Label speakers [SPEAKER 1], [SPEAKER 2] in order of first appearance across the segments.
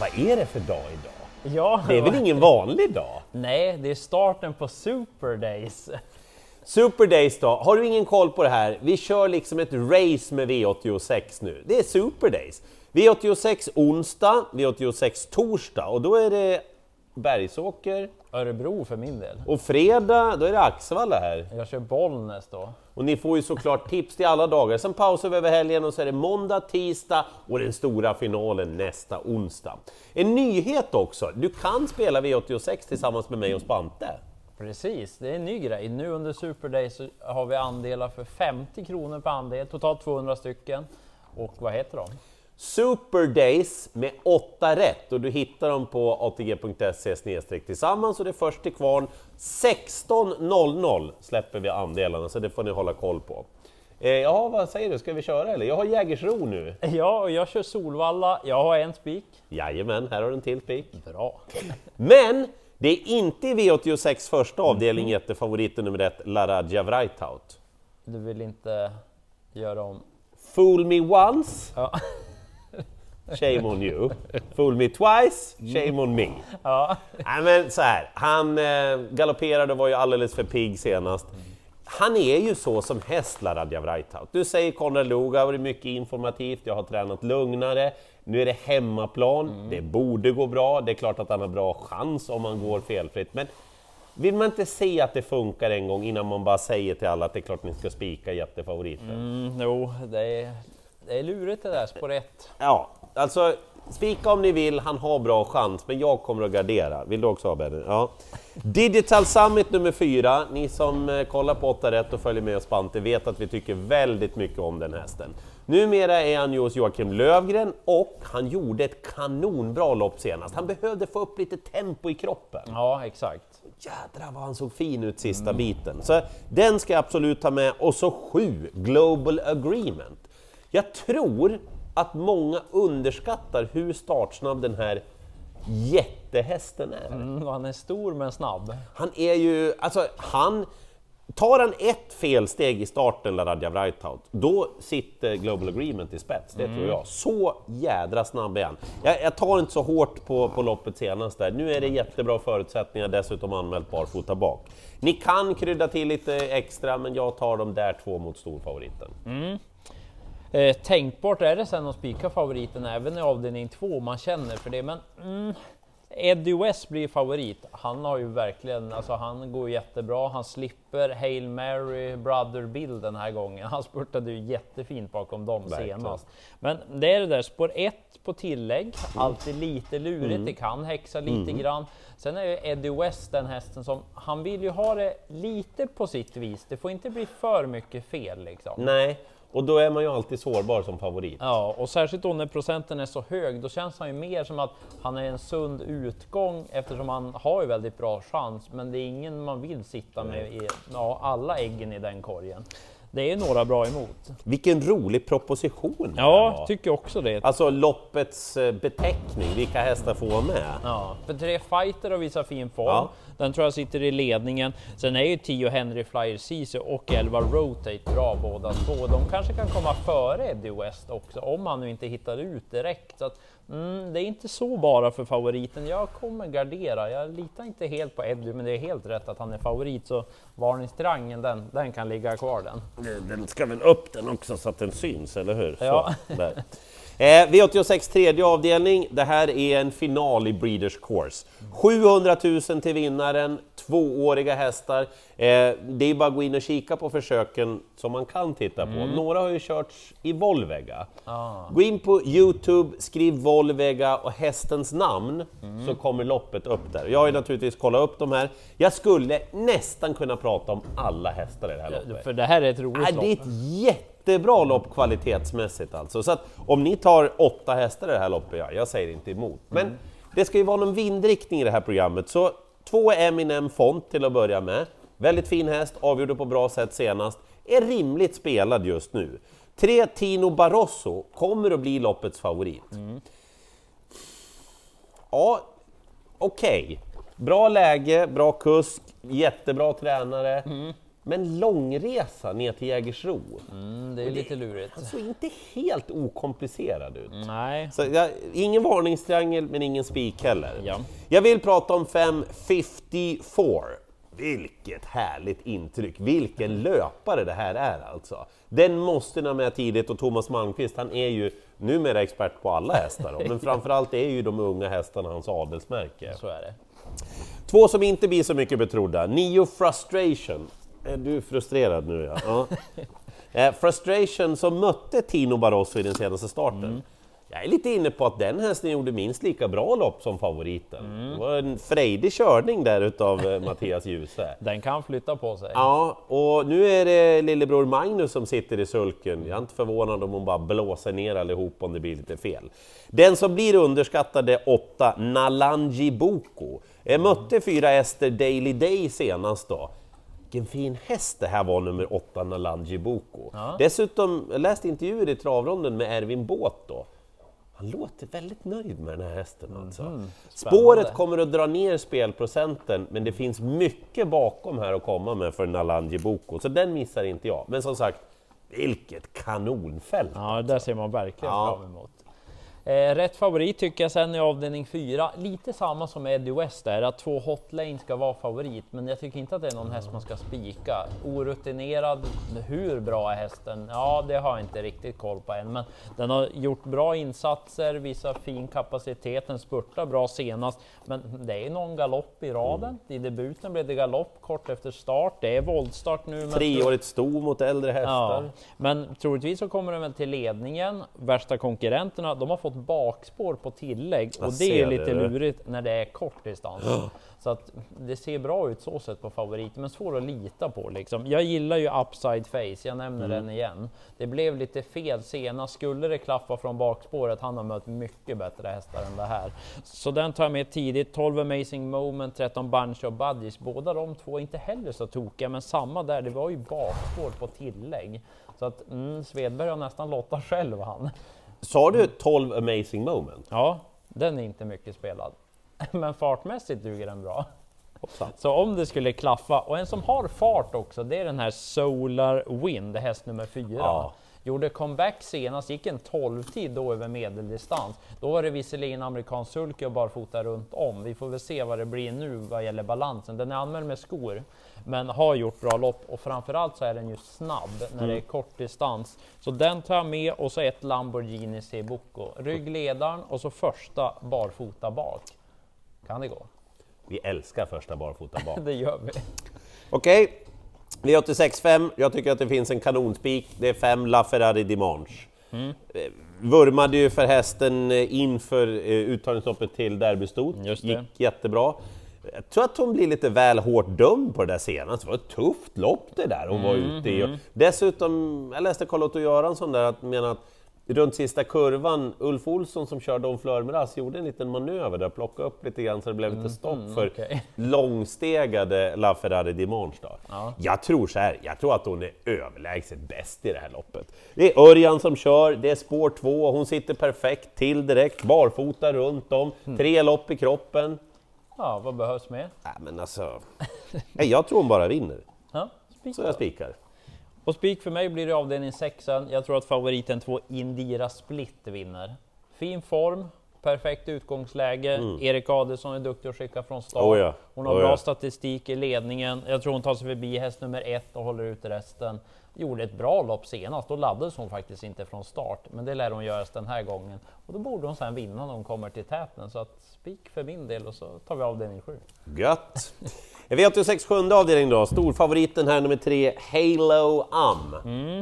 [SPEAKER 1] Vad är det för dag idag?
[SPEAKER 2] Ja,
[SPEAKER 1] Det är väl ingen vanlig dag?
[SPEAKER 2] Nej, det är starten på Super Days.
[SPEAKER 1] Super Days då, har du ingen koll på det här? Vi kör liksom ett race med V86 nu. Det är Super Days. V86 onsdag, V86 torsdag och då är det Bergsåker
[SPEAKER 2] Örebro för min del.
[SPEAKER 1] och fredag, då är det Axevalla här.
[SPEAKER 2] Jag kör Bollnäs då.
[SPEAKER 1] Och ni får ju såklart tips till alla dagar. Sen pausar vi över helgen och så är det måndag, tisdag och den stora finalen nästa onsdag. En nyhet också, du kan spela V86 tillsammans med mig och Spante.
[SPEAKER 2] Precis, det är en ny grej. Nu under Super Days så har vi andelar för 50 kronor per andel, totalt 200 stycken. Och vad heter de?
[SPEAKER 1] Super Days med 8 rätt och du hittar dem på atg.se tillsammans och det är först till kvarn 16.00 släpper vi andelarna så det får ni hålla koll på. Eh, ja, vad säger du, ska vi köra eller? Jag har Jägersro nu.
[SPEAKER 2] Ja, och jag kör Solvalla. Jag har en spik.
[SPEAKER 1] Jajamän, här har du en till spik.
[SPEAKER 2] Bra.
[SPEAKER 1] Men det är inte i V86 första avdelning jättefavoriten nummer ett, Laradja Vrajtaut.
[SPEAKER 2] Du vill inte göra om...
[SPEAKER 1] Fool me once,
[SPEAKER 2] Ja.
[SPEAKER 1] shame on you. Fool me twice, shame on me.
[SPEAKER 2] ja.
[SPEAKER 1] Nej men så här, han eh, galopperade och var ju alldeles för pigg senast. Han är ju så som häst, Laradja Vrajtaut. Du säger Konrad Luga, har varit mycket informativt, jag har tränat lugnare. Nu är det hemmaplan, det borde gå bra. Det är klart att han har bra chans om han går felfritt. Men vill man inte se att det funkar en gång innan man bara säger till alla att det är klart ni ska spika jättefavoriten?
[SPEAKER 2] Mm, jo, det är, det är lurigt det där, spår ett.
[SPEAKER 1] Ja, alltså spika om ni vill, han har bra chans, men jag kommer att gardera. Vill du också ha Benny? Ja. Digital Summit nummer fyra. Ni som eh, kollar på 8 rätt och följer med oss Spante vet att vi tycker väldigt mycket om den hästen. Numera är han ju hos Joakim Lövgren och han gjorde ett kanonbra lopp senast. Han behövde få upp lite tempo i kroppen.
[SPEAKER 2] Ja, exakt.
[SPEAKER 1] Jädrar vad han såg fin ut sista biten. Så den ska jag absolut ta med. Och så sju, Global Agreement. Jag tror att många underskattar hur startsnabb den här jättehästen är.
[SPEAKER 2] Mm, han är stor men snabb.
[SPEAKER 1] Han är ju, alltså han, tar han ett felsteg i starten, Laradja Vrajtaut, då sitter Global Agreement i spets, det tror jag. Så jädra snabb är han. Jag, jag tar inte så hårt på, på loppet senast där, nu är det jättebra förutsättningar, dessutom anmält barfota bak. Ni kan krydda till lite extra, men jag tar dem där två mot storfavoriten.
[SPEAKER 2] Eh, tänkbart är det sen att spika favoriten även i avdelning två, man känner för det. Men mm, Eddie West blir favorit. Han har ju verkligen, alltså han går jättebra. Han slipper Hail Mary Brother Bill den här gången. Han spurtade ju jättefint bakom dem
[SPEAKER 1] Verkligen.
[SPEAKER 2] senast. Men det är det där, spår 1 på tillägg, alltid lite lurigt. Det kan häxa lite grann. Sen är ju Eddie West den hästen som, han vill ju ha det lite på sitt vis. Det får inte bli för mycket fel liksom.
[SPEAKER 1] Nej, och då är man ju alltid sårbar som favorit.
[SPEAKER 2] Ja, och särskilt då när procenten är så hög, då känns han ju mer som att han är en sund utgång eftersom han har ju väldigt bra chans, men det är ingen man vill sitta med i ja, alla äggen i den korgen. Det är några bra emot.
[SPEAKER 1] Vilken rolig proposition
[SPEAKER 2] Ja, tycker också det.
[SPEAKER 1] Alltså loppets eh, beteckning, vilka hästar får vara med?
[SPEAKER 2] Ja, för tre fighter har visat fin form.
[SPEAKER 1] Ja.
[SPEAKER 2] Den tror jag sitter i ledningen. Sen är ju 10 Henry Flyer Ceesay och 11 Rotate bra båda två. De kanske kan komma före Eddie West också om han nu inte hittar ut direkt. Så att, mm, det är inte så bara för favoriten. Jag kommer gardera. Jag litar inte helt på Eddie, men det är helt rätt att han är favorit. Så varningstriangeln, den, den kan ligga kvar den.
[SPEAKER 1] Den ska väl upp den också så att den syns, eller hur?
[SPEAKER 2] Ja.
[SPEAKER 1] Så. Eh, V86 tredje avdelning, det här är en final i Breeders Course. 700 000 till vinnaren, tvååriga hästar. Eh, det är bara att gå in och kika på försöken som man kan titta på. Några har ju körts i Volvega. Gå in på Youtube, skriv Volvega och hästens namn så kommer loppet upp där. Jag har ju naturligtvis kollat upp de här. Jag skulle nästan kunna prata om alla hästar i det här loppet.
[SPEAKER 2] För det här är ett roligt
[SPEAKER 1] Nej, det är
[SPEAKER 2] lopp.
[SPEAKER 1] ett jättebra lopp kvalitetsmässigt alltså. Så att om ni tar åtta hästar i det här loppet, ja, jag säger inte emot. Men det ska ju vara någon vindriktning i det här programmet, så två Eminem Font till att börja med. Väldigt fin häst, avgjorde på bra sätt senast. Är rimligt spelad just nu. Tre Tino Barroso kommer att bli loppets favorit. Ja, okej. Bra läge, bra kusk, jättebra tränare. Men långresa ner till Jägersro,
[SPEAKER 2] Mm, det är lite lurigt.
[SPEAKER 1] såg inte helt okomplicerad ut.
[SPEAKER 2] Nej,
[SPEAKER 1] Så jag, ingen varningstriangel, men ingen spik heller.
[SPEAKER 2] Ja.
[SPEAKER 1] Jag vill prata om 554. Vilket härligt intryck! Vilken löpare det här är alltså! Den måste ni ha med tidigt och Thomas Malmqvist, han är ju numera expert på alla hästar, då, men framförallt är ju de unga hästarna hans adelsmärke.
[SPEAKER 2] så är det.
[SPEAKER 1] Två som inte blir så mycket betrodda. Nio Frustration. Är du frustrerad nu? Ja. ja. Eh, Frustration som mötte Tino Barroso i den senaste starten. Jag är lite inne på att den hästen gjorde minst lika bra lopp som favoriten. Det var en frejdig körning där utav eh, Mattias Djuse.
[SPEAKER 2] Den kan flytta på sig.
[SPEAKER 1] Ja, och nu är det lillebror Magnus som sitter i sulken. Jag är inte förvånad om hon bara blåser ner allihop om det blir lite fel. Den som blir underskattad är 8, Nalanji Boko. Jag mötte fyra Ester Daily Day senast då. Vilken fin häst det här var, nummer 8, Nalanji Boko. Dessutom, jag läste intervjuer i travronden med Ervin Båt då. Han låter väldigt nöjd med den här hästen alltså. Spåret kommer att dra ner spelprocenten, men det finns mycket bakom här att komma med för Nalanji Boko, så den missar inte jag. Men som sagt, vilket kanonfält!
[SPEAKER 2] Ja, det där ser man verkligen
[SPEAKER 1] Ja.
[SPEAKER 2] fram emot. Eh, rätt favorit tycker jag sen i avdelning 4, lite samma som Eddie West där, att två hotlane ska vara favorit, men jag tycker inte att det är någon häst man ska spika. Orutinerad, hur bra är hästen? Ja, det har jag inte riktigt koll på än, men den har gjort bra insatser, visar fin kapacitet, den spurtar bra senast, men det är någon galopp i raden. I debuten blev det galopp kort efter start, det är voltstart nu. men-
[SPEAKER 1] Treårigt sto mot äldre
[SPEAKER 2] Ja,
[SPEAKER 1] hästar.
[SPEAKER 2] men troligtvis så kommer den väl till ledningen. Värsta konkurrenterna, de har fått bakspår på tillägg och det är lite
[SPEAKER 1] det,
[SPEAKER 2] lurigt när det är kort distans. Så att det ser bra ut så sett på favoriten, men svår att lita på liksom. Jag gillar ju upside face, jag nämner
[SPEAKER 1] Mm.
[SPEAKER 2] den igen. Det blev lite fel senast. Skulle det klaffa från bakspåret, han har mött mycket bättre hästar än det här. Så den tar jag med tidigt. 12 Amazing Moment, 13 Bunch of Buddies. Båda de två inte heller så tokiga, men samma där, det var ju bakspår på tillägg. Så att mm, Svedberg har nästan lottat själv han.
[SPEAKER 1] Sa du 12 amazing moment?
[SPEAKER 2] Ja, den är inte mycket spelad. Men fartmässigt duger den bra.
[SPEAKER 1] Hoppsan.
[SPEAKER 2] Så om det skulle klaffa, och en som har fart också, det är den här Solar Wind, häst nummer fyra.
[SPEAKER 1] Ja.
[SPEAKER 2] Gjorde comeback senast, gick en 12-tid då över medeldistans. Då var det visserligen amerikansk sulky och barfota runt om. Vi får väl se vad det blir nu vad gäller balansen. Den är anmäld med skor, men har gjort bra lopp och framförallt så är den ju snabb när det är kort distans. Så den tar jag med och så ett Lamborghini Cebucco. Ryggledaren och så första barfota bak. Kan det gå?
[SPEAKER 1] Vi älskar första barfota bak.
[SPEAKER 2] Det gör vi.
[SPEAKER 1] Okej, V86.5. Jag tycker att det finns en kanonspik. Det är 5 LaFerrari Dimanche.
[SPEAKER 2] Mm.
[SPEAKER 1] Vurmade ju för hästen eh, inför eh, uttagningsloppet till derbystot.
[SPEAKER 2] Det.
[SPEAKER 1] Gick jättebra. Jag tror att hon blir lite väl hårt dömd på det där senast. Det var ett tufft lopp det där hon var
[SPEAKER 2] Mm,
[SPEAKER 1] ute i. Och Dessutom, jag läste Carl-Otto Göransson där, att menar att runt sista kurvan, Ulf Olsson som körde om Flörmeras gjorde en liten manöver där, plockade upp lite grann så det blev lite stopp för
[SPEAKER 2] Mm, okej.
[SPEAKER 1] långstegade LaFerrari Dimanche. Då.
[SPEAKER 2] Ja.
[SPEAKER 1] Jag tror så här, jag tror att hon är överlägset bäst i det här loppet. Det är Örjan som kör, det är spår två, hon sitter perfekt till direkt, barfota runt om,
[SPEAKER 2] Mm.
[SPEAKER 1] tre lopp i kroppen.
[SPEAKER 2] Ja, vad behövs mer?
[SPEAKER 1] Nej men alltså, jag tror hon bara vinner.
[SPEAKER 2] Ja,
[SPEAKER 1] Så jag spikar.
[SPEAKER 2] På spik för mig blir det avdelning 6. Jag tror att favoriten 2 Indira Split vinner. Fin form, perfekt utgångsläge. Erik Adelsson är duktig att skicka från start.
[SPEAKER 1] Mm. Oh ja,
[SPEAKER 2] Hon har
[SPEAKER 1] oh
[SPEAKER 2] bra
[SPEAKER 1] ja.
[SPEAKER 2] statistik i ledningen. Jag tror hon tar sig förbi häst nummer ett och håller ut resten. Gjorde ett bra lopp senast, då laddades hon faktiskt inte från start. Men det lär hon göra den här gången. Och då borde hon sen vinna när hon kommer till täten. Så att spik för min del och så tar vi avdelning 7.
[SPEAKER 1] Gött! V86 sjunde avdelning då, storfavoriten här nummer tre, Halo Am.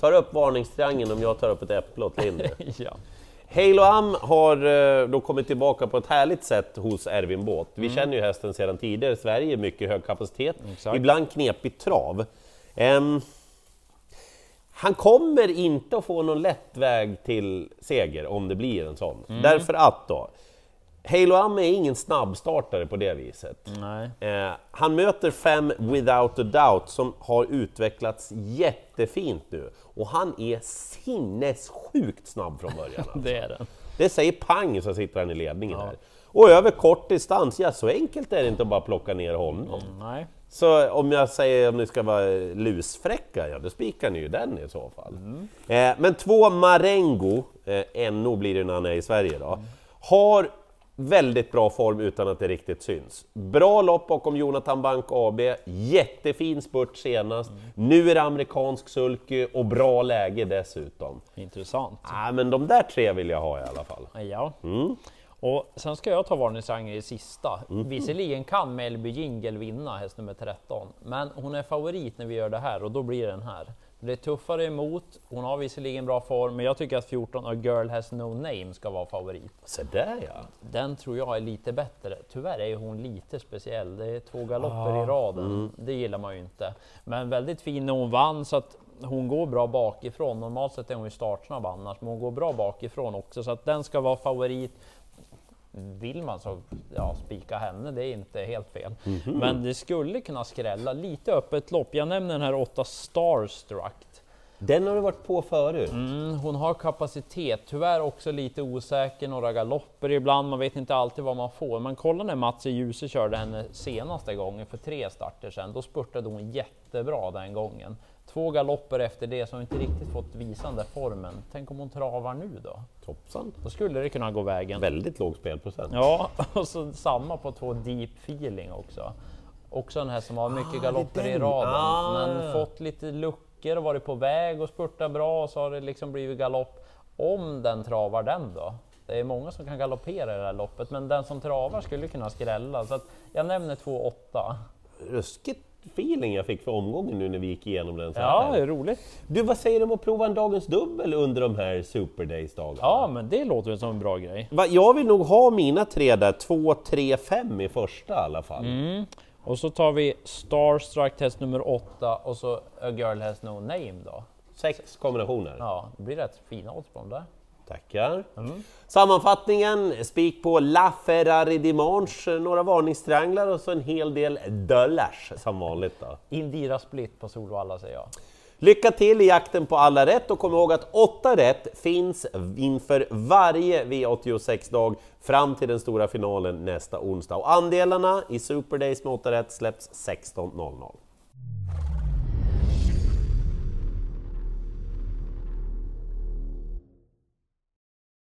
[SPEAKER 1] Tar upp varningstriangeln om jag tar upp ett äpple åt Lindy.
[SPEAKER 2] ja.
[SPEAKER 1] Halo Am har eh, då kommit tillbaka på ett härligt sätt hos Ervin Båt. Vi känner ju hästen sedan tidigare, Sverige mycket hög kapacitet,
[SPEAKER 2] Exakt.
[SPEAKER 1] ibland knepig trav. Ehm, han kommer inte att få någon lätt väg till seger om det blir en sån. Därför att då, Halo Am är ingen snabbstartare på det viset.
[SPEAKER 2] Nej.
[SPEAKER 1] Eh, han möter fem Without a Doubt som har utvecklats jättefint nu och han är sinnessjukt snabb från början. alltså.
[SPEAKER 2] Det är den.
[SPEAKER 1] Det säger pang så sitter han i ledningen här. Och över kort distans, ja så enkelt är det inte att bara plocka ner honom.
[SPEAKER 2] Nej.
[SPEAKER 1] Så om jag säger om ni ska vara lusfräcka, ja då spikar ni ju den i så fall. Eh, men två Marengo, eh, NO blir det när han är i Sverige då, har väldigt bra form utan att det riktigt syns. Bra lopp bakom Jonathan Bank AB, jättefin spurt senast, nu är det amerikansk sulky och bra läge dessutom.
[SPEAKER 2] Intressant.
[SPEAKER 1] Ah, men de där tre vill jag ha i alla fall.
[SPEAKER 2] Ja.
[SPEAKER 1] Mm.
[SPEAKER 2] Och sen ska jag ta varningsrangel i sista. Visserligen kan Melby Jingle vinna, häst nummer 13, men hon är favorit när vi gör det här och då blir den här. Det är tuffare emot, hon har visserligen bra form, men jag tycker att 14 A Girl Has No Name ska vara favorit.
[SPEAKER 1] Så där ja!
[SPEAKER 2] Den tror jag är lite bättre. Tyvärr är hon lite speciell. Det är två galopper i raden. Det gillar man ju inte. Men väldigt fin när hon vann så att hon går bra bakifrån. Normalt sett är hon ju startsnabb annars, men hon går bra bakifrån också så att den ska vara favorit. Vill man så ja, spika henne, det är inte helt fel. Men det skulle kunna skrälla lite öppet lopp. Jag nämner den här 8 Starstruck.
[SPEAKER 1] Den har du varit på förut.
[SPEAKER 2] Mm, hon har kapacitet, tyvärr också lite osäker, några galopper ibland, man vet inte alltid vad man får. Men kolla när Mats Djuse körde henne senaste gången för tre starter sedan, då spurtade hon jättebra den gången. Två galopper efter det hon inte riktigt fått visa den där formen. Tänk om hon travar nu då?
[SPEAKER 1] Toppsan!
[SPEAKER 2] Då skulle det kunna gå vägen.
[SPEAKER 1] Väldigt låg spelprocent.
[SPEAKER 2] Ja, och så samma på två deep feeling också. Också en här som har mycket
[SPEAKER 1] är
[SPEAKER 2] galopper i
[SPEAKER 1] den.
[SPEAKER 2] raden,
[SPEAKER 1] Ah.
[SPEAKER 2] men fått lite luckor och varit på väg och spurta bra och så har det liksom blivit galopp. Om den travar den då? Det är många som kan galoppera i det här loppet, men den som travar skulle kunna skrälla. Så att jag nämner 2-8.
[SPEAKER 1] Ruskigt feeling jag fick för omgången nu när vi gick igenom den. Så
[SPEAKER 2] Ja,
[SPEAKER 1] här.
[SPEAKER 2] det är roligt.
[SPEAKER 1] Du, vad säger du om att prova en dagens dubbel under de här Super Days-dagarna?
[SPEAKER 2] Ja, men det låter som en bra grej.
[SPEAKER 1] Va, Jag vill nog ha mina tre där, två, tre, fem i första i alla fall.
[SPEAKER 2] Mm. Och så tar vi Starstruck test nummer 8 och så A Girl Has No Name då.
[SPEAKER 1] Sex kombinationer.
[SPEAKER 2] Ja, det blir rätt fina odds på dem där.
[SPEAKER 1] Tackar. Sammanfattningen, spik på La Ferrari Dimanche, några varningstrianglar och så en hel del dollars som vanligt. Då.
[SPEAKER 2] Indira Split på Solvalla säger jag.
[SPEAKER 1] Lycka till i jakten på alla rätt och kom ihåg att 8 rätt finns inför varje V86-dag fram till den stora finalen nästa onsdag. Och andelarna i Super Days med 8 rätt släpps 16.00.